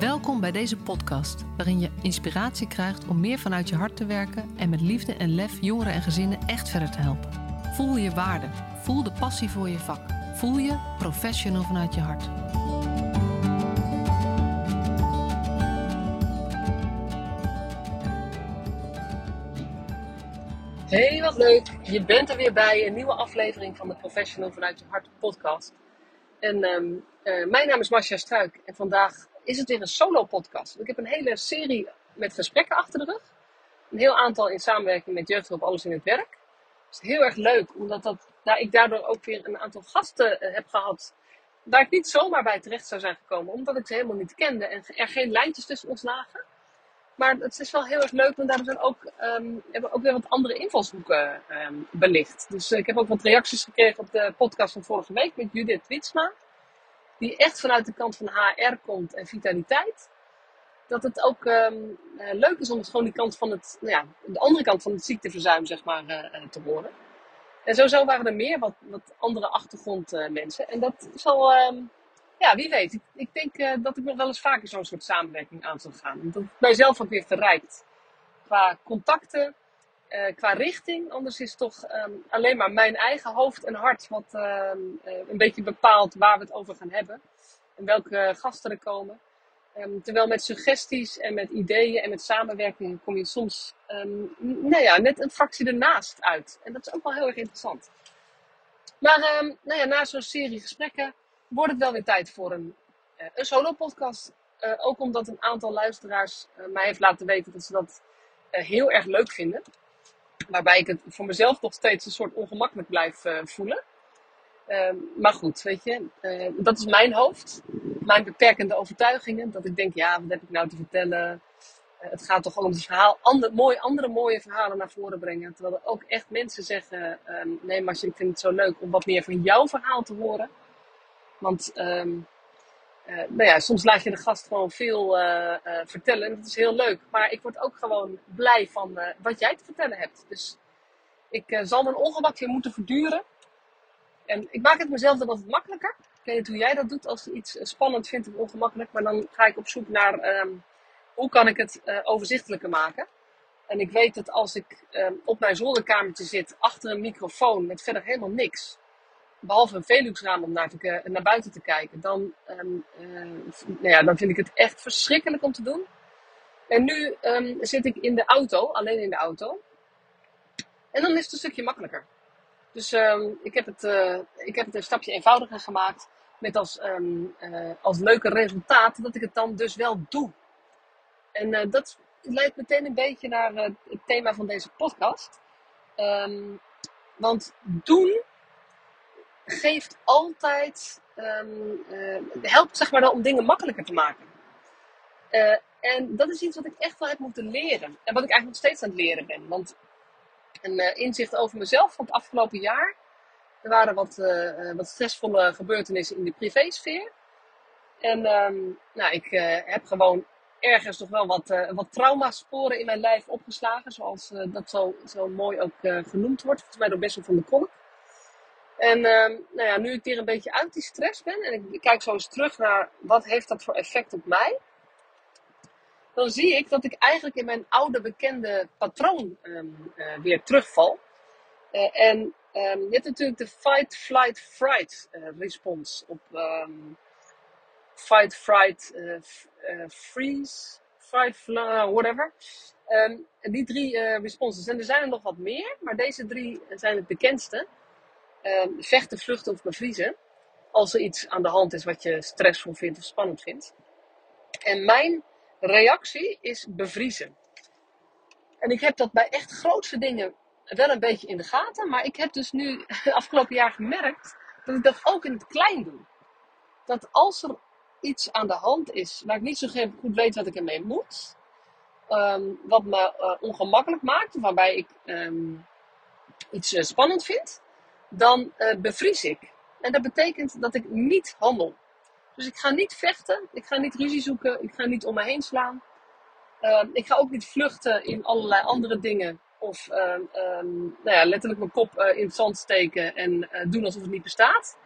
Welkom bij deze podcast, waarin je inspiratie krijgt om meer vanuit je hart te werken en met liefde en lef jongeren en gezinnen echt verder te helpen. Voel je waarde, voel de passie voor je vak, voel je professional vanuit je hart. Hey, wat leuk. Je bent er weer bij een nieuwe aflevering van de Professional vanuit je hart podcast. En ehm, eh, mijn naam is Marcia Struik en vandaag is het weer een solo podcast. Ik heb een hele serie met gesprekken achter de rug. Een heel aantal in samenwerking met Jeugdhulp Alles in het Werk. Het is heel erg leuk, omdat dat, daar ik daardoor ook weer een aantal gasten eh, heb gehad. Waar ik niet zomaar bij terecht zou zijn gekomen, omdat ik ze helemaal niet kende en er geen lijntjes tussen ons lagen. Maar het is wel heel erg leuk, want daar zijn ook, um, hebben we ook weer wat andere invalshoeken um, belicht. Dus uh, ik heb ook wat reacties gekregen op de podcast van vorige week met Judith Witsma. Die echt vanuit de kant van HR komt en vitaliteit. Dat het ook um, uh, leuk is om het gewoon die kant van het, nou ja, de andere kant van het ziekteverzuim, zeg maar, uh, te horen. En sowieso waren er meer wat, wat andere achtergrondmensen. en dat zal, ja, wie weet. Ik, ik denk dat ik nog wel eens vaker zo'n soort samenwerking aan zal gaan. En dat het mijzelf ook weer verrijkt. Qua contacten, uh, qua richting. Anders is toch um, alleen maar mijn eigen hoofd en hart wat uh, een beetje bepaalt waar we het over gaan hebben. En welke gasten er komen. Um, terwijl met suggesties en met ideeën en met samenwerking kom je soms nou ja, net een fractie ernaast uit. En dat is ook wel heel erg interessant. Maar nou ja, na zo'n serie gesprekken wordt het wel weer tijd voor een, uh, een solo podcast. Uh, ook omdat een aantal luisteraars mij heeft laten weten dat ze dat heel erg leuk vinden. Waarbij ik het voor mezelf nog steeds een soort ongemakkelijk blijf voelen. Ehm, maar goed, weet je, dat is mijn hoofd. Mijn beperkende overtuigingen. Dat ik denk, ja, wat heb ik nou te vertellen? het gaat toch om het verhaal, ander, mooi, andere mooie verhalen naar voren brengen. Terwijl er ook echt mensen zeggen, um, nee Marcia, ik vind het zo leuk om wat meer van jouw verhaal te horen. Want uh, nou ja, soms laat je de gast gewoon veel uh, uh, vertellen. En dat is heel leuk. Maar ik word ook gewoon blij van wat jij te vertellen hebt. Dus ik zal mijn ongemak moeten verduren. En ik maak het mezelf dan altijd makkelijker. Ik weet niet hoe jij dat doet als iets spannend vindt of ongemakkelijk. Maar dan ga ik op zoek naar um, hoe kan ik het overzichtelijker maken. En ik weet dat als ik um, op mijn zolderkamertje zit achter een microfoon met verder helemaal niks behalve een Velux-raam om naar, naar, buiten te kijken, dan, um, uh, nou ja, dan vind ik het echt verschrikkelijk om te doen. En nu um, zit ik in de auto, alleen in de auto. En dan is het een stukje makkelijker. Dus um, ik, heb het, uh, ik heb het een stapje eenvoudiger gemaakt. Met als, uh, als leuke resultaat dat ik het dan dus wel doe. En dat leidt meteen een beetje naar het thema van deze podcast. want doen geeft altijd, um, uh, helpt zeg maar dan om dingen makkelijker te maken. Uh, en dat is iets wat ik echt wel heb moeten leren. En wat ik eigenlijk nog steeds aan het leren ben. Want een uh, inzicht over mezelf van het afgelopen jaar. Er waren wat, wat stressvolle gebeurtenissen in de privésfeer. En um, nou, ik heb gewoon ergens nog wel wat, wat traumasporen in mijn lijf opgeslagen. Zoals dat zo, zo mooi ook genoemd wordt. Volgens mij door Bessel van de Kolk. En uh, nou ja, nu ik weer een beetje uit die stress ben en ik, kijk zo eens terug naar wat heeft dat voor effect op mij, dan zie ik dat ik eigenlijk in mijn oude bekende patroon um, uh, weer terugval. Uh, en um, je hebt natuurlijk de fight, flight, fright uh, respons op fight, fright, freeze, fight, whatever. en die drie responses. En er zijn er nog wat meer, maar deze drie zijn het bekendste uh, vechten, vluchten of bevriezen. Als er iets aan de hand is wat je stressvol vindt of spannend vindt. En mijn reactie is bevriezen. En ik heb dat bij echt grootste dingen wel een beetje in de gaten. Maar ik heb dus nu afgelopen jaar gemerkt dat ik dat ook in het klein doe. Dat als er iets aan de hand is waar ik niet zo goed weet wat ik ermee moet. Um, wat me uh, ongemakkelijk maakt, waarbij ik um, iets uh, spannend vind dan uh, bevries ik. En dat betekent dat ik niet handel. Dus ik ga niet vechten, ik ga niet ruzie zoeken, ik ga niet om me heen slaan. Uh, ik ga ook niet vluchten in allerlei andere dingen. Of uh, nou ja, letterlijk mijn kop uh, in het zand steken en doen alsof het niet bestaat.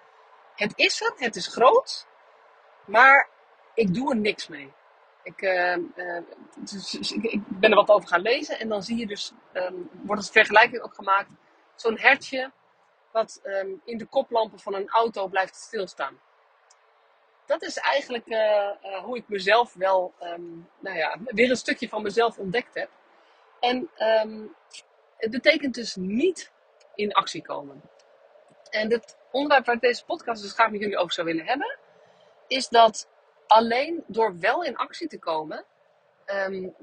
Het is er, het is groot, maar ik doe er niks mee. Ik, dus, dus ik, ben er wat over gaan lezen en dan zie je dus, um, wordt het vergelijking ook gemaakt, zo'n hertje wat um, in de koplampen van een auto blijft stilstaan. Dat is eigenlijk uh, uh, hoe ik mezelf wel, um, nou ja, weer een stukje van mezelf ontdekt heb. En het betekent dus niet in actie komen. En het onderwerp waar deze podcast dus graag met jullie over zou willen hebben, is dat alleen door wel in actie te komen,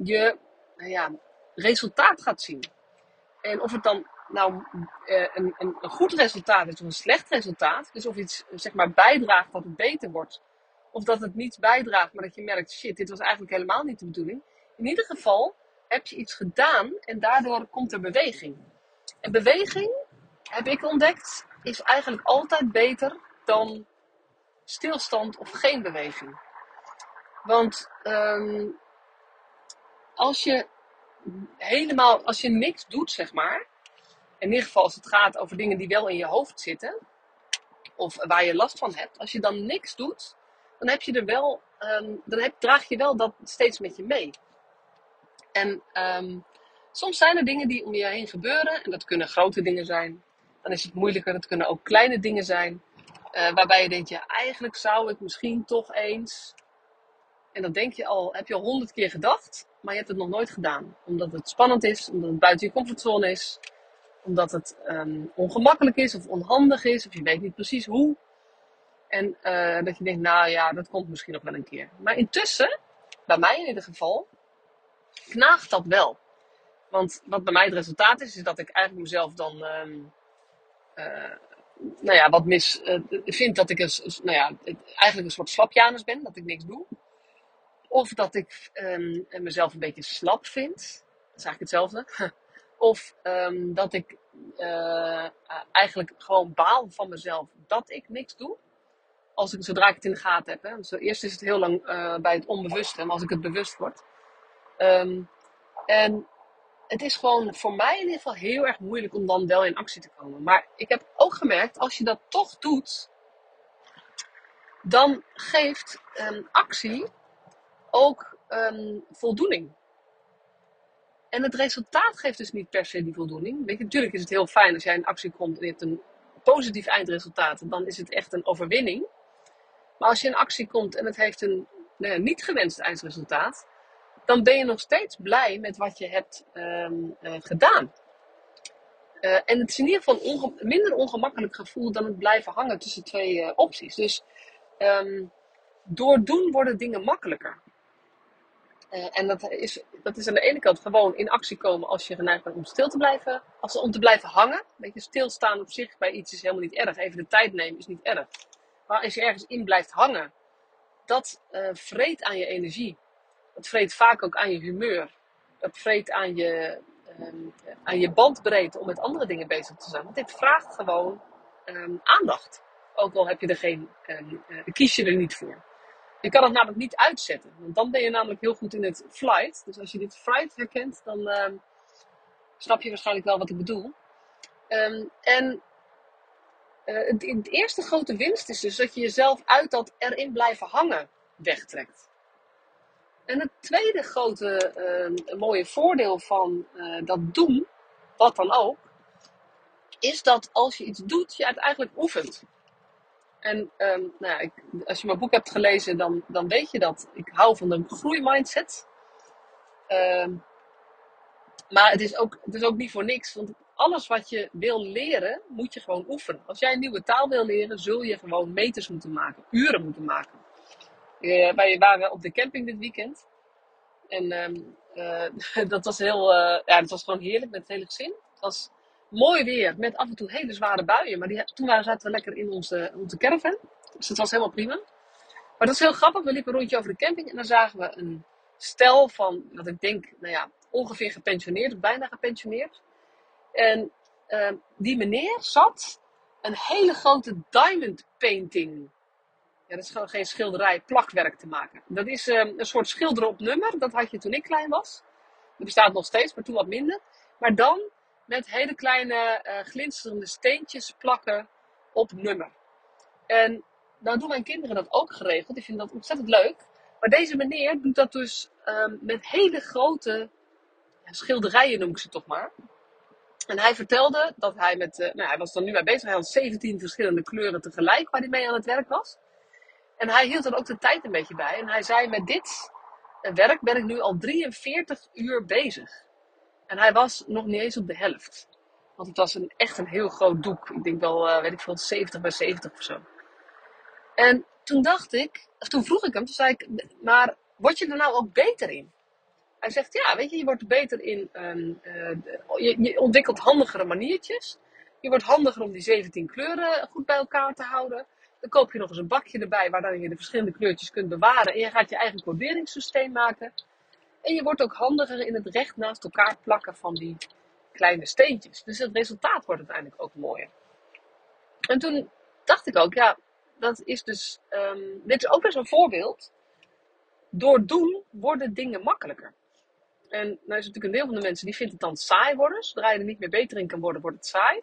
je nou ja, resultaat gaat zien. En of het dan nou uh, een, een, een, goed resultaat is of een slecht resultaat, dus of iets zeg maar bijdraagt dat het beter wordt, of dat het niet bijdraagt, maar dat je merkt, shit, dit was eigenlijk helemaal niet de bedoeling. In ieder geval heb je iets gedaan en daardoor komt er beweging. En beweging, heb ik ontdekt, is eigenlijk altijd beter dan stilstand of geen beweging. Want um, als je helemaal, als je niks doet, zeg maar, in ieder geval als het gaat over dingen die wel in je hoofd zitten, of waar je last van hebt, als je dan niks doet, dan heb je er wel, um, dan heb, draag je wel dat steeds met je mee. En um, soms zijn er dingen die om je heen gebeuren, en dat kunnen grote dingen zijn. Dan is het moeilijker, het kunnen ook kleine dingen zijn. Uh, waarbij je denkt, ja, eigenlijk zou ik misschien toch eens. En dat denk je al, heb je al honderd keer gedacht, maar je hebt het nog nooit gedaan. Omdat het spannend is, omdat het buiten je comfortzone is, omdat het um, ongemakkelijk is of onhandig is, of je weet niet precies hoe. En uh, dat je denkt, nou ja, dat komt misschien nog wel een keer. Maar intussen, bij mij in ieder geval, knaagt dat wel. Want wat bij mij het resultaat is, is dat ik eigenlijk mezelf dan um, uh, nou ja, wat mis uh, vind dat ik een, nou ja, eigenlijk een soort slapjanus ben, dat ik niks doe. Of dat ik um, mezelf een beetje slap vind. Dat is eigenlijk hetzelfde. of um, dat ik uh, eigenlijk gewoon baal van mezelf dat ik niks doe. Als ik, zodra ik het in de gaten heb. Hè. Dus eerst is het heel lang uh, bij het onbewuste, maar als ik het bewust word. Um, en het is gewoon voor mij in ieder geval heel erg moeilijk om dan wel in actie te komen. Maar ik heb ook gemerkt, als je dat toch doet, dan geeft actie ook um, voldoening. En het resultaat geeft dus niet per se die voldoening. Weet je, natuurlijk is het heel fijn als jij in actie komt en je hebt een positief eindresultaat. Dan is het echt een overwinning. Maar als je in actie komt en het heeft een nou niet gewenst eindresultaat, dan ben je nog steeds blij met wat je hebt um, uh, gedaan. Uh, en het is in ieder geval een minder ongemakkelijk gevoel dan het blijven hangen tussen twee uh, opties. Dus um, door doen worden dingen makkelijker. En dat is, dat is aan de ene kant gewoon in actie komen als je geneigd bent om stil te blijven. Als, om te blijven hangen. Weet je, stilstaan op zich bij iets is helemaal niet erg. Even de tijd nemen is niet erg. Maar als je ergens in blijft hangen, dat vreet aan je energie. Het vreet vaak ook aan je humeur. Het vreet aan je, um, aan je bandbreedte om met andere dingen bezig te zijn. Want dit vraagt gewoon um, aandacht. Ook al heb je er geen, um, uh, kies je er niet voor. Je kan het namelijk niet uitzetten. Want dan ben je namelijk heel goed in het flight. Dus als je dit flight herkent, dan snap je waarschijnlijk wel wat ik bedoel. en uh, het, het eerste grote winst is dus dat je jezelf uit dat erin blijven hangen wegtrekt. En het tweede grote uh, mooie voordeel van uh, dat doen, wat dan ook, is dat als je iets doet, je het eigenlijk oefent. En um, nou ik, als je mijn boek hebt gelezen, dan, dan weet je dat ik hou van de groeimindset. Um, maar het is, ook, het is ook niet voor niks, want alles wat je wil leren, moet je gewoon oefenen. Als jij een nieuwe taal wil leren, zul je gewoon meters moeten maken, uren moeten maken. Uh, wij waren op de camping dit weekend. En um, uh, dat was heel, uh, ja, dat was gewoon heerlijk met het hele gezin. Het was mooi weer met af en toe hele zware buien. Maar die, toen waren, zaten we lekker in onze, onze caravan. Dus dat was helemaal prima. Maar dat is heel grappig. We liepen een rondje over de camping en dan zagen we een stel van, wat ik denk, nou ja, ongeveer gepensioneerd, bijna gepensioneerd. En uh, die meneer zat een hele grote diamond painting ja, dat is gewoon geen schilderij, plakwerk te maken. Dat is um, een soort schilderen op nummer. Dat had je toen ik klein was. Dat bestaat nog steeds, maar toen wat minder. Maar dan met hele kleine uh, glinsterende steentjes plakken op nummer. En nou doen mijn kinderen dat ook geregeld. Die vinden dat ontzettend leuk. Maar deze meneer doet dat dus ehm, met hele grote schilderijen, noem ik ze toch maar. En hij vertelde dat hij met, uh, nou hij was dan nu mee bezig, hij had 17 verschillende kleuren tegelijk waar hij mee aan het werk was. En hij hield er ook de tijd een beetje bij. En hij zei, met dit werk ben ik nu al 43 uur bezig. En hij was nog niet eens op de helft. Want het was een, echt een heel groot doek. Ik denk wel, uh, weet ik veel, 70 bij 70 of zo. En toen dacht ik, of toen vroeg ik hem, toen zei ik, maar word je er nou ook beter in? Hij zegt, ja, weet je, je wordt beter in, um, uh, je, je, ontwikkelt handigere maniertjes. Je wordt handiger om die 17 kleuren goed bij elkaar te houden. Dan koop je nog eens een bakje erbij waar je de verschillende kleurtjes kunt bewaren. En je gaat je eigen coderingssysteem maken. En je wordt ook handiger in het recht naast elkaar plakken van die kleine steentjes. Dus het resultaat wordt uiteindelijk ook mooier. En toen dacht ik ook, ja, dat is dus, um, dit is ook eens een voorbeeld. Door doen worden dingen makkelijker. En nou is natuurlijk een deel van de mensen die vindt het dan saai worden. Zodra je er niet meer beter in kan worden, wordt het saai.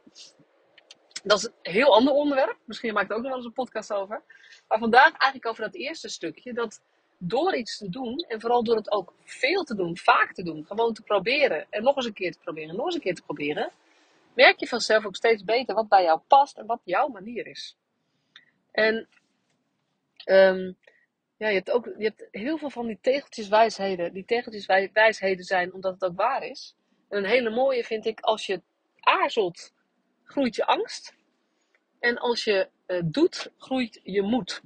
Dat is een heel ander onderwerp. Misschien maak ik ook nog wel eens een podcast over. Maar vandaag eigenlijk over dat eerste stukje. Dat door iets te doen, en vooral door het ook veel te doen, vaak te doen, gewoon te proberen en nog eens een keer te proberen, nog eens een keer te proberen, merk je vanzelf ook steeds beter wat bij jou past en wat jouw manier is. En um, ja, je hebt ook je hebt heel veel van die tegeltjeswijsheden. Die tegeltjeswijsheden zijn omdat het ook waar is. En een hele mooie vind ik, als je aarzelt, groeit je angst. En als je uh, doet, groeit je moed.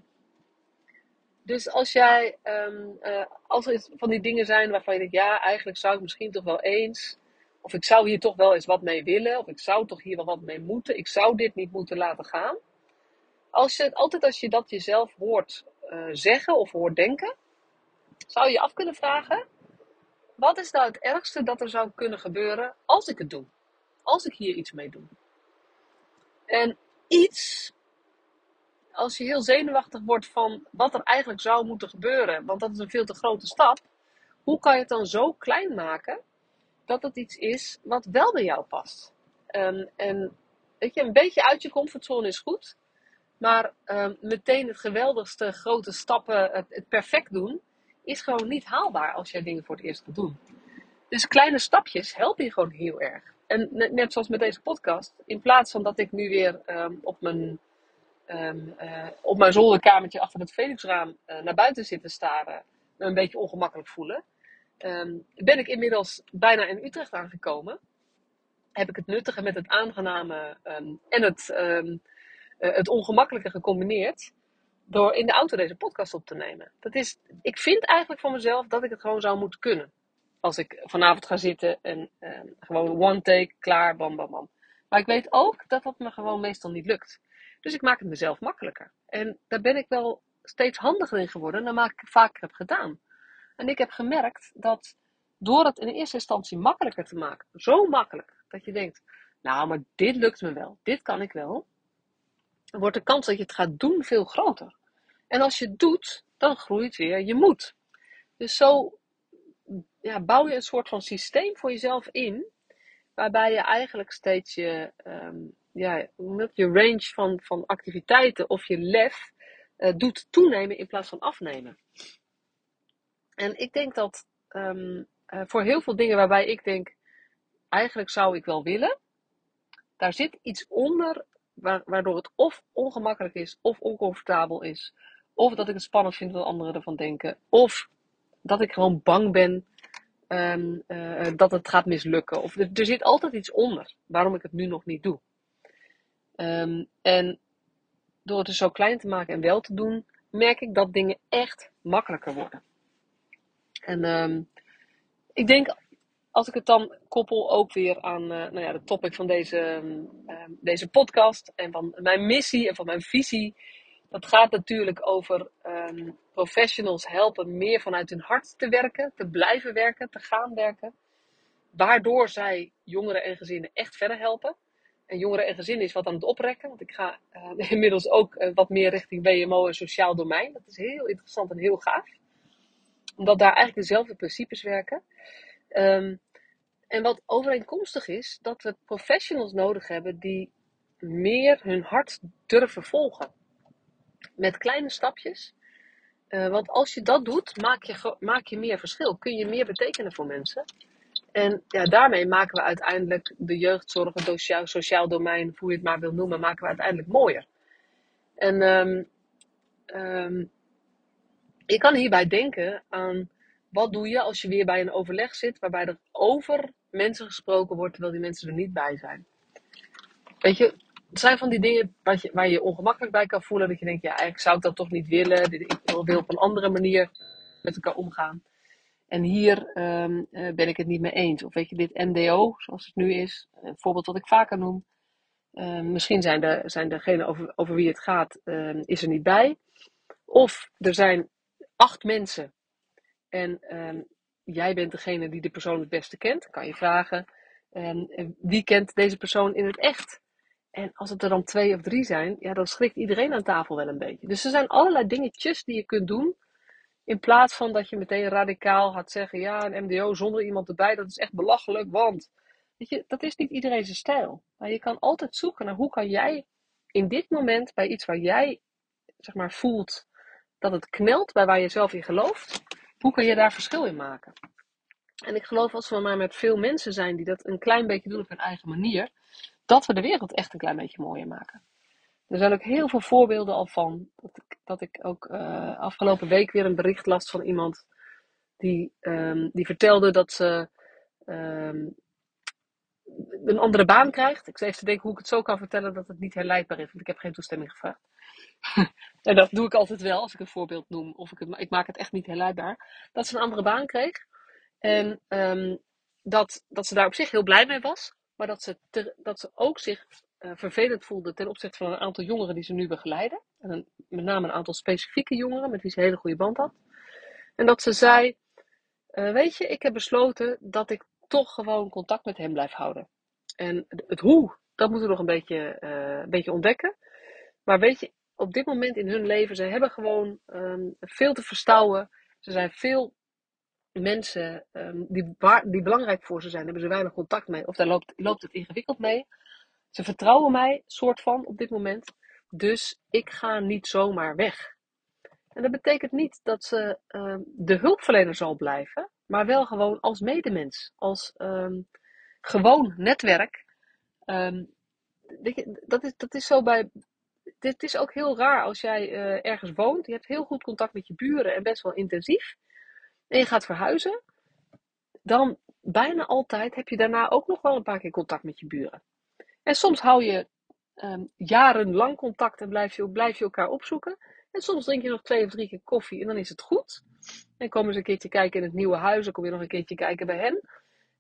Dus als jij, um, uh, als er van die dingen zijn waarvan je denkt, ja, eigenlijk zou ik misschien toch wel eens, of ik zou hier toch wel eens wat mee willen, of ik zou toch hier wel wat mee moeten, ik zou dit niet moeten laten gaan. Als je, altijd als je dat jezelf hoort uh, zeggen of hoort denken, zou je af kunnen vragen: wat is nou het ergste dat er zou kunnen gebeuren als ik het doe? Als ik hier iets mee doe. En iets, als je heel zenuwachtig wordt van wat er eigenlijk zou moeten gebeuren, want dat is een veel te grote stap, hoe kan je het dan zo klein maken dat het iets is wat wel bij jou past? Um, en weet je, een beetje uit je comfortzone is goed. Maar um, meteen het geweldigste grote stappen, het, perfect doen, is gewoon niet haalbaar als jij dingen voor het eerst moet doen. Dus kleine stapjes helpen je gewoon heel erg. En net, zoals met deze podcast, in plaats van dat ik nu weer um, op mijn, um, uh, op mijn zolderkamertje achter het Felixraam uh, naar buiten zit te staren, me een beetje ongemakkelijk voelen, ben ik inmiddels bijna in Utrecht aangekomen. Heb ik het nuttige met het aangename en het uh, het ongemakkelijke gecombineerd door in de auto deze podcast op te nemen. Dat is, ik vind eigenlijk van mezelf dat ik het gewoon zou moeten kunnen. Als ik vanavond ga zitten en gewoon one take, klaar, bam, bam, bam. Maar ik weet ook dat dat me gewoon meestal niet lukt. Dus ik maak het mezelf makkelijker. En daar ben ik wel steeds handiger in geworden naarmate ik vaker heb gedaan. En ik heb gemerkt dat door het in eerste instantie makkelijker te maken, zo makkelijk, dat je denkt, nou, maar dit lukt me wel, dit kan ik wel, wordt de kans dat je het gaat doen veel groter. En als je het doet, dan groeit weer je moed. Dus zo ja, bouw je een soort van systeem voor jezelf in, waarbij je eigenlijk steeds je, um, ja, je range van, van activiteiten of je lef uh, doet toenemen in plaats van afnemen. En ik denk dat um, uh, voor heel veel dingen waarbij ik denk, eigenlijk zou ik wel willen, daar zit iets onder waardoor het of ongemakkelijk is, of oncomfortabel is. Of dat ik het spannend vind wat anderen ervan denken. Of dat ik gewoon bang ben um, dat het gaat mislukken. Of er, zit altijd iets onder waarom ik het nu nog niet doe. Um, en door het dus zo klein te maken en wel te doen, merk ik dat dingen echt makkelijker worden. En um, ik denk als ik het dan koppel ook weer aan uh, nou ja, de topic van deze, uh, deze podcast en van mijn missie en van mijn visie. Dat gaat natuurlijk over professionals helpen meer vanuit hun hart te werken, te blijven werken, te gaan werken. Waardoor zij jongeren en gezinnen echt verder helpen. En jongeren en gezinnen is wat aan het oprekken. Want ik ga uh, inmiddels ook wat meer richting WMO en sociaal domein. Dat is heel interessant en heel gaaf. Omdat daar eigenlijk dezelfde principes werken. Um, en wat overeenkomstig is, dat we professionals nodig hebben die meer hun hart durven volgen. Met kleine stapjes. Eh, want als je dat doet, maak je, maak je meer verschil. Kun je meer betekenen voor mensen. En ja, daarmee maken we uiteindelijk de jeugdzorg, het sociaal, domein, hoe je het maar wil noemen, maken we uiteindelijk mooier. En um, je kan hierbij denken aan wat doe je als je weer bij een overleg zit waarbij er over mensen gesproken wordt terwijl die mensen er niet bij zijn. Weet je, het zijn van die dingen waar je, waar je, ongemakkelijk bij kan voelen. Dat je denkt, ja, eigenlijk zou ik dat toch niet willen. Ik wil op een andere manier met elkaar omgaan. En hier um, ben ik het niet mee eens. Of weet je, dit MDO, zoals het nu is, een voorbeeld wat ik vaker noem. Um, misschien zijn, de, zijn degenen over, over wie het gaat, um, is er niet bij. Of er zijn acht mensen en jij bent degene die de persoon het beste kent. kan je vragen, wie kent deze persoon in het echt? En als het er dan twee of drie zijn, ja, dan schrikt iedereen aan tafel wel een beetje. Dus er zijn allerlei dingetjes die je kunt doen. In plaats van dat je meteen radicaal gaat zeggen: ja, een MDO zonder iemand erbij, dat is echt belachelijk. Want weet je, dat is niet iedereen zijn stijl. Maar je kan altijd zoeken naar hoe kan jij in dit moment bij iets waar jij zeg maar, voelt dat het knelt, bij waar je zelf in gelooft, hoe kan je daar verschil in maken? En ik geloof als we maar met veel mensen zijn die dat een klein beetje doen op hun eigen manier, dat we de wereld echt een klein beetje mooier maken. Er zijn ook heel veel voorbeelden al van. Dat ik, dat ik ook uh, afgelopen week weer een bericht las van iemand die, um, die vertelde dat ze um, een andere baan krijgt. Ik zei even te denken hoe ik het zo kan vertellen dat het niet herleidbaar is, want ik heb geen toestemming gevraagd. en dat doe ik altijd wel als ik een voorbeeld noem, of ik, het, ik maak het echt niet herleidbaar. Dat ze een andere baan kreeg. En um, dat, dat ze daar op zich heel blij mee was. Maar dat ze, dat ze ook zich uh, vervelend voelde ten opzichte van een aantal jongeren die ze nu begeleiden. En met name een aantal specifieke jongeren met wie ze een hele goede band had. En dat ze zei: uh, Weet je, ik heb besloten dat ik toch gewoon contact met hem blijf houden. En het hoe, dat moeten we nog een beetje, uh, een beetje ontdekken. Maar weet je, op dit moment in hun leven, ze hebben gewoon um, veel te verstouwen. Ze zijn veel mensen um, die, die belangrijk voor ze zijn, hebben ze weinig contact mee. Of daar loopt, loopt het ingewikkeld mee. Ze vertrouwen mij, soort van, op dit moment. Dus ik ga niet zomaar weg. En dat betekent niet dat ze um, de hulpverlener zal blijven, maar wel gewoon als medemens, als um, gewoon netwerk. Um, dat, is, dat is zo bij. Dit is ook heel raar als jij uh, ergens woont. Je hebt heel goed contact met je buren en best wel intensief en je gaat verhuizen, dan bijna altijd heb je daarna ook nog wel een paar keer contact met je buren. En soms hou je um, jarenlang contact en blijf je, je elkaar opzoeken. En soms drink je nog twee of drie keer koffie en dan is het goed. En komen ze een keertje kijken in het nieuwe huis, dan kom je nog een keertje kijken bij hen.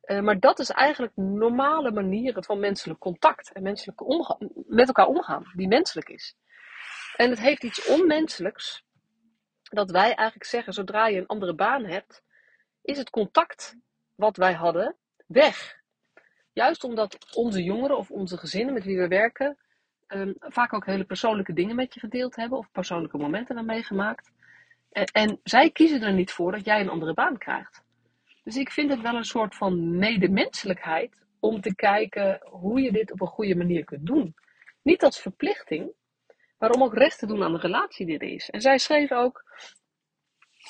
Uh, maar dat is eigenlijk normale manieren van menselijk contact en menselijk met elkaar omgaan, die menselijk is. En het heeft iets onmenselijks dat wij eigenlijk zeggen, zodra je een andere baan hebt, is het contact wat wij hadden weg. Juist omdat onze jongeren of onze gezinnen met wie we werken um, vaak ook hele persoonlijke dingen met je gedeeld hebben of persoonlijke momenten hebben meegemaakt. En, en zij kiezen er niet voor dat jij een andere baan krijgt. Dus ik vind het wel een soort van medemenselijkheid om te kijken hoe je dit op een goede manier kunt doen. Niet als verplichting, maar om ook recht te doen aan de relatie die er is. En zij schreef ook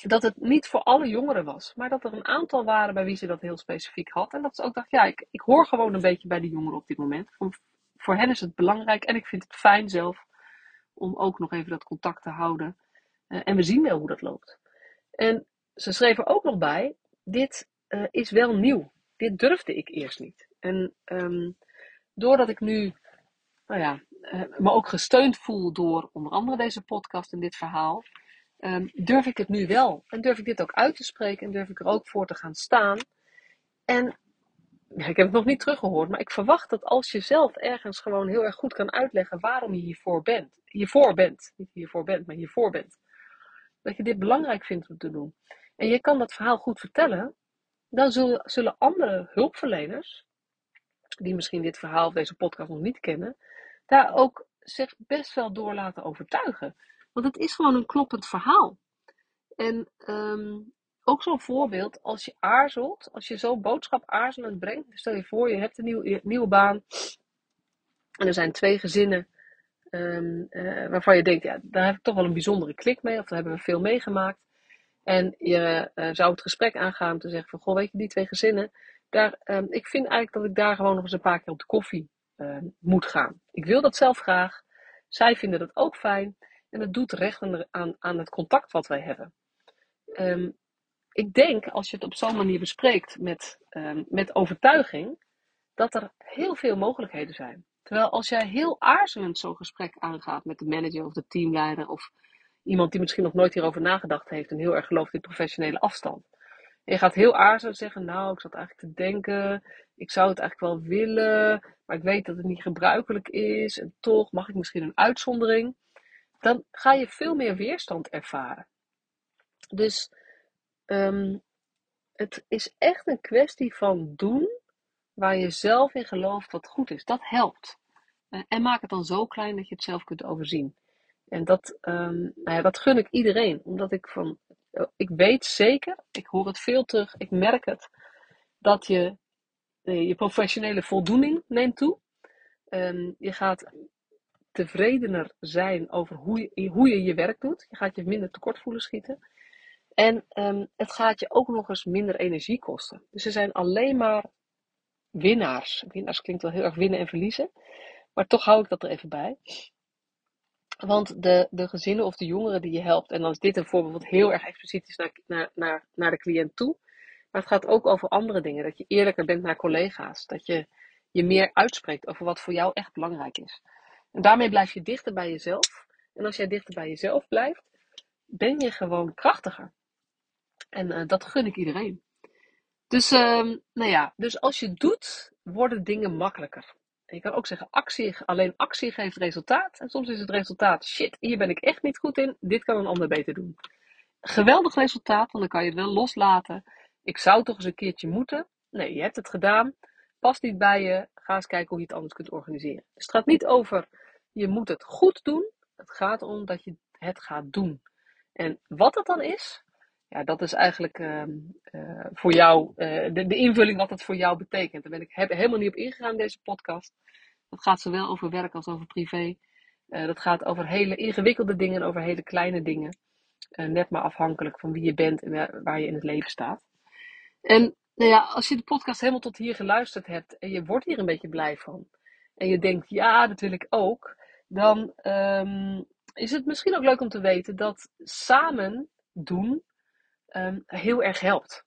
dat het niet voor alle jongeren was, maar dat er een aantal waren bij wie ze dat heel specifiek had. En dat ze ook dacht, ja, ik, ik hoor gewoon een beetje bij de jongeren op dit moment. Om, voor hen is het belangrijk en ik vind het fijn zelf om ook nog even dat contact te houden. Uh, en we zien wel hoe dat loopt. En ze schreef er ook nog bij, dit uh, is wel nieuw. Dit durfde ik eerst niet. En um, doordat ik nu, nou ja, uh, me ook gesteund voel door onder andere deze podcast en dit verhaal, um, durf ik het nu wel. En durf ik dit ook uit te spreken en durf ik er ook voor te gaan staan. En ik heb het nog niet teruggehoord, maar ik verwacht dat als je zelf ergens gewoon heel erg goed kan uitleggen waarom je hiervoor bent, hiervoor bent, niet hiervoor bent, maar hiervoor bent, dat je dit belangrijk vindt om te doen. En je kan dat verhaal goed vertellen, dan zullen, zullen andere hulpverleners, die misschien dit verhaal of deze podcast nog niet kennen, daar ook zich best wel door laten overtuigen. Want het is gewoon een kloppend verhaal. En um, ook zo'n voorbeeld, als je aarzelt, als je zo'n boodschap aarzelend brengt. Stel je voor, je hebt een nieuw, nieuwe baan. En er zijn twee gezinnen ehm, eh, waarvan je denkt, ja, daar heb ik toch wel een bijzondere klik mee, of daar hebben we veel meegemaakt. En je uh, zou het gesprek aangaan om te zeggen van, goh, weet je, die twee gezinnen, daar, ehm, ik vind eigenlijk dat ik daar gewoon nog eens een paar keer op de koffie ehm, moet gaan. Ik wil dat zelf graag. Zij vinden dat ook fijn. En het doet recht aan, aan het contact wat wij hebben. Um, ik denk, als je het op zo'n manier bespreekt met, um, met overtuiging, dat er heel veel mogelijkheden zijn. Terwijl als jij heel aarzelend zo'n gesprek aangaat met de manager of de teamleider of iemand die misschien nog nooit hierover nagedacht heeft en heel erg gelooft in professionele afstand. En je gaat heel aarzelend zeggen, nou, ik zat eigenlijk te denken, ik zou het eigenlijk wel willen, maar ik weet dat het niet gebruikelijk is en toch mag ik misschien een uitzondering. Dan ga je veel meer weerstand ervaren. Dus um, het is echt een kwestie van doen waar je zelf in gelooft wat goed is. Dat helpt. Uh, en maak het dan zo klein dat je het zelf kunt overzien. En dat, um, nou ja, dat gun ik iedereen. Omdat ik van, uh, ik weet zeker, ik hoor het veel terug, ik merk het, dat je uh, je professionele voldoening neemt toe. Um, je gaat tevredener zijn over hoe je, hoe je je werk doet. Je gaat je minder tekort voelen schieten. En um, het gaat je ook nog eens minder energie kosten. Dus er zijn alleen maar winnaars. Winnaars klinkt wel heel erg winnen en verliezen. Maar toch hou ik dat er even bij. Want de, de gezinnen of de jongeren die je helpt, en dan is dit een voorbeeld wat heel erg expliciet is naar, naar, naar, naar de cliënt toe. Maar het gaat ook over andere dingen. Dat je eerlijker bent naar collega's. Dat je je meer uitspreekt over wat voor jou echt belangrijk is. En daarmee blijf je dichter bij jezelf. En als jij dichter bij jezelf blijft, ben je gewoon krachtiger. En uh, dat gun ik iedereen. Dus, uh, nou ja, dus als je doet, worden dingen makkelijker. En je kan ook zeggen, actie, alleen actie geeft resultaat. En soms is het resultaat, shit, hier ben ik echt niet goed in. Dit kan een ander beter doen. Geweldig resultaat, want dan kan je het wel loslaten. Ik zou toch eens een keertje moeten. Nee, je hebt het gedaan. Past niet bij je. Ga eens kijken hoe je het anders kunt organiseren. Dus het gaat niet over, je moet het goed doen. Het gaat om dat je het gaat doen. En wat het dan is, ja, dat is eigenlijk uh, uh, voor jou uh, de, de, invulling wat het voor jou betekent. Daar ben ik helemaal niet op ingegaan in deze podcast. Dat gaat zowel over werk als over privé. dat gaat over hele ingewikkelde dingen en over hele kleine dingen. net maar afhankelijk van wie je bent en waar je in het leven staat. En nou ja, als je de podcast helemaal tot hier geluisterd hebt en je wordt hier een beetje blij van. En je denkt, ja, dat wil ik ook. Dan um, is het misschien ook leuk om te weten dat samen doen um, heel erg helpt.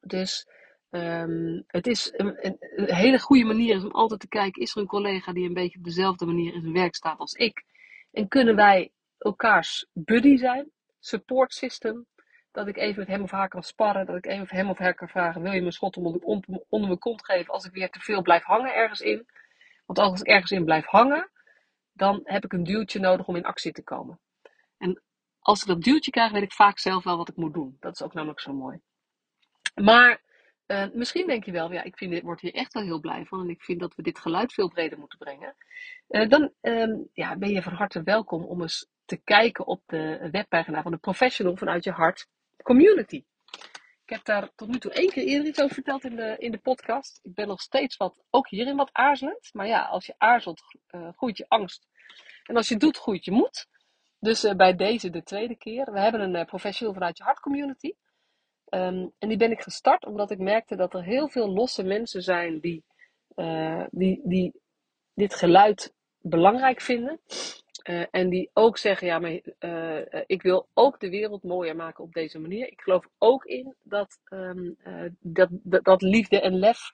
Dus um, het is een, een, hele goede manier om altijd te kijken: is er een collega die een beetje op dezelfde manier in zijn werk staat als ik? En kunnen wij elkaars buddy zijn, support system? Dat ik even met hem of haar kan sparren, dat ik even hem of haar kan vragen: wil je me schot onder, onder mijn kont geven als ik weer te veel blijf hangen ergens in? Want als ik ergens in blijf hangen, dan heb ik een duwtje nodig om in actie te komen. En als ik dat duwtje krijg, weet ik vaak zelf wel wat ik moet doen. Dat is ook namelijk zo mooi. Maar uh, misschien denk je wel, ja, ik vind dit, word hier echt wel heel blij van. En ik vind dat we dit geluid veel breder moeten brengen. Uh, dan uh, ja, ben je van harte welkom om eens te kijken op de webpagina van de Professional vanuit je hart community. Ik heb daar tot nu toe één keer eerder iets over verteld in de, in de podcast. Ik ben nog steeds wat, ook hierin wat aarzelend. Maar ja, als je aarzelt, uh, groeit je angst. En als je doet, groeit je moed. Dus uh, bij deze de tweede keer. We hebben een uh, professional vanuit je hart community. Um, en die ben ik gestart omdat ik merkte dat er heel veel losse mensen zijn die, die, die dit geluid belangrijk vinden. En die ook zeggen, ja, maar ik wil ook de wereld mooier maken op deze manier. Ik geloof ook in dat, um, dat, dat, liefde en lef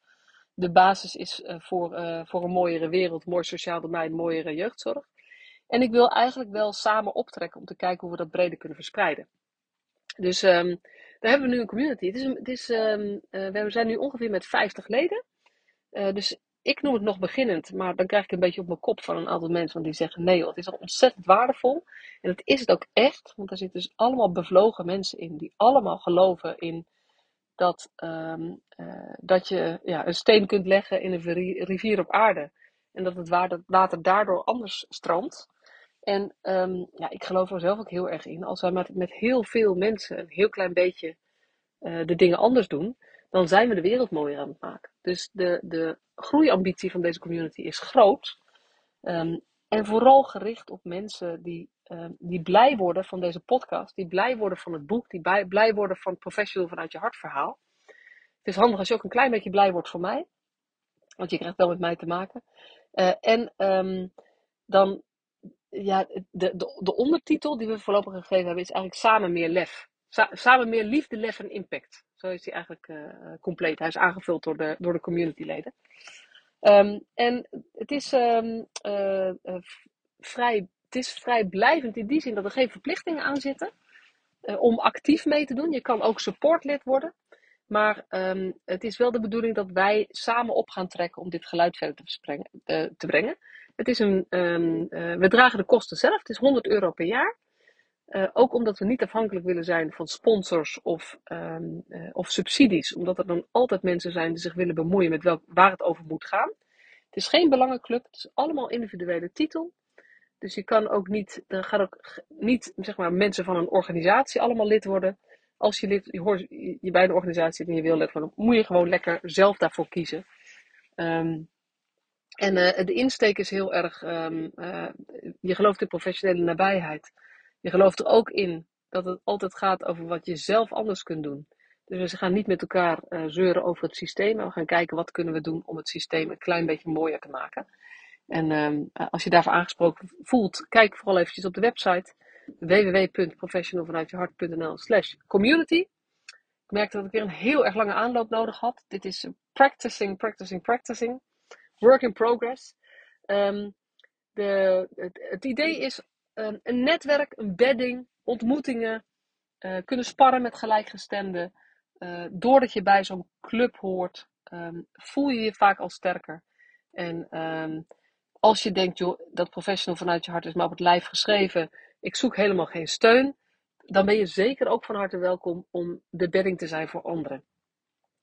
de basis is voor, voor een mooiere wereld, mooi sociaal domein, mooiere jeugdzorg. En ik wil eigenlijk wel samen optrekken om te kijken hoe we dat breder kunnen verspreiden. Dus um, daar hebben we nu een community. Het is, is, uh, we zijn nu ongeveer met 50 leden. Dus ik noem het nog beginnend, maar dan krijg ik een beetje op mijn kop van een aantal mensen die zeggen: nee, het is al ontzettend waardevol. En dat is het ook echt, want er zitten dus allemaal bevlogen mensen in die allemaal geloven in dat, um, uh, dat je ja, een steen kunt leggen in een rivier op aarde. En dat het water daardoor anders stroomt. En um, ja, ik geloof er zelf ook heel erg in. Als wij met, met heel veel mensen een heel klein beetje uh, de dingen anders doen, dan zijn we de wereld mooier aan het maken. Dus de, de groeiambitie van deze community is groot. Um, En vooral gericht op mensen die, ehm, die blij worden van deze podcast, die blij worden van het boek, die blij, blij worden van Professional vanuit je hart verhaal. Het is handig als je ook een klein beetje blij wordt van mij, want je krijgt wel met mij te maken. Uh, en um, dan, ja, de, de, de ondertitel die we voorlopig gegeven hebben is eigenlijk Samen meer lef. samen meer liefde, lef en impact. Zo is die eigenlijk uh, compleet. Hij is aangevuld door de, door de communityleden. Um, en het is, um, uh, vrij, het is vrij blijvend in die zin dat er geen verplichtingen aan zitten om actief mee te doen. Je kan ook supportlid worden. Maar um, het is wel de bedoeling dat wij samen op gaan trekken om dit geluid verder te, te brengen. Het is een, we dragen de kosten zelf. Het is 100 euro per jaar. Uh, ook omdat we niet afhankelijk willen zijn van sponsors of, um, of subsidies. Omdat er dan altijd mensen zijn die zich willen bemoeien met welk, waar het over moet gaan. Het is geen belangenclub. Het is allemaal individuele titel. Dus je kan ook niet, er gaan ook niet zeg maar, mensen van een organisatie allemaal lid worden. Als je, lid, je, hoort, je bij een organisatie en je wil lid worden, moet je gewoon lekker zelf daarvoor kiezen. Um, en uh, de insteek is heel erg, uh, je gelooft in professionele nabijheid. Je gelooft er ook in dat het altijd gaat over wat je zelf anders kunt doen. Dus we gaan niet met elkaar uh, zeuren over het systeem, maar we gaan kijken wat kunnen we doen om het systeem een klein beetje mooier te maken. En um, als je daarvoor aangesproken voelt, kijk vooral eventjes op de website www.professionalvanuitjehart.nl slash community. Ik merkte dat ik weer een heel erg lange aanloop nodig had. Dit is practicing, practicing, practicing. Work in progress. Um, de, het, het, idee is um, een netwerk, een bedding, ontmoetingen, uh, kunnen sparren met gelijkgestemden. Uh, doordat je bij zo'n club hoort, um, voel je je vaak al sterker. En als je denkt, joh, dat professional vanuit je hart is maar op het lijf geschreven, ik zoek helemaal geen steun, dan ben je zeker ook van harte welkom om de bedding te zijn voor anderen.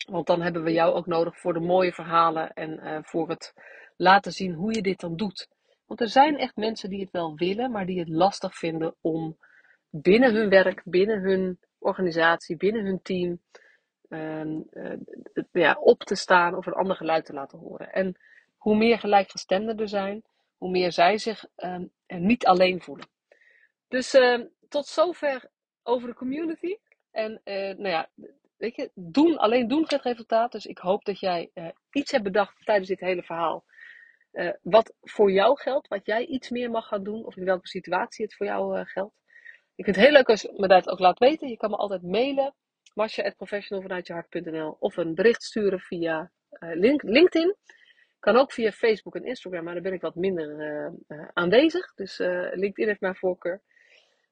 Want dan hebben we jou ook nodig voor de mooie verhalen en uh, voor het laten zien hoe je dit dan doet. Want er zijn echt mensen die het wel willen, maar die het lastig vinden om binnen hun werk, binnen hun organisatie, binnen hun team uh, uh, ja, op te staan of een ander geluid te laten horen. En hoe meer gelijkgestemden er zijn, hoe meer zij zich uh, niet alleen voelen. Dus uh, tot zover over de community. En uh, nou ja, weet je, doen, alleen doen geeft resultaat. Dus ik hoop dat jij uh, iets hebt bedacht tijdens dit hele verhaal. Wat voor jou geldt, wat jij iets meer mag gaan doen, of in welke situatie het voor jou geldt. Ik vind het heel leuk als je me dat ook laat weten. Je kan me altijd mailen, masje.professionalvanuitjehart.nl of een bericht sturen via link, LinkedIn. Kan ook via Facebook en Instagram, maar daar ben ik wat minder uh, aanwezig. Dus uh, LinkedIn heeft mijn voorkeur.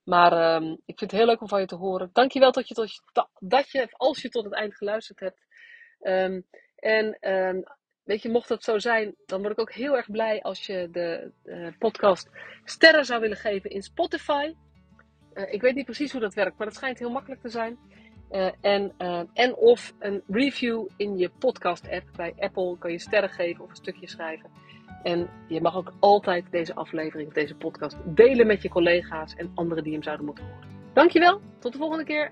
Maar um, ik vind het heel leuk om van je te horen. Dankjewel dat je, tot dat je als je tot het eind geluisterd hebt. Um, en um, weet je, mocht dat zo zijn, dan word ik ook heel erg blij als je de uh, podcast sterren zou willen geven in Spotify. Uh, ik weet niet precies hoe dat werkt, maar het schijnt heel makkelijk te zijn. Uh, en, en of een review in je podcast app. Bij Apple kan je sterren geven of een stukje schrijven. En je mag ook altijd deze aflevering, deze podcast delen met je collega's en anderen die hem zouden moeten horen. Dankjewel, tot de volgende keer.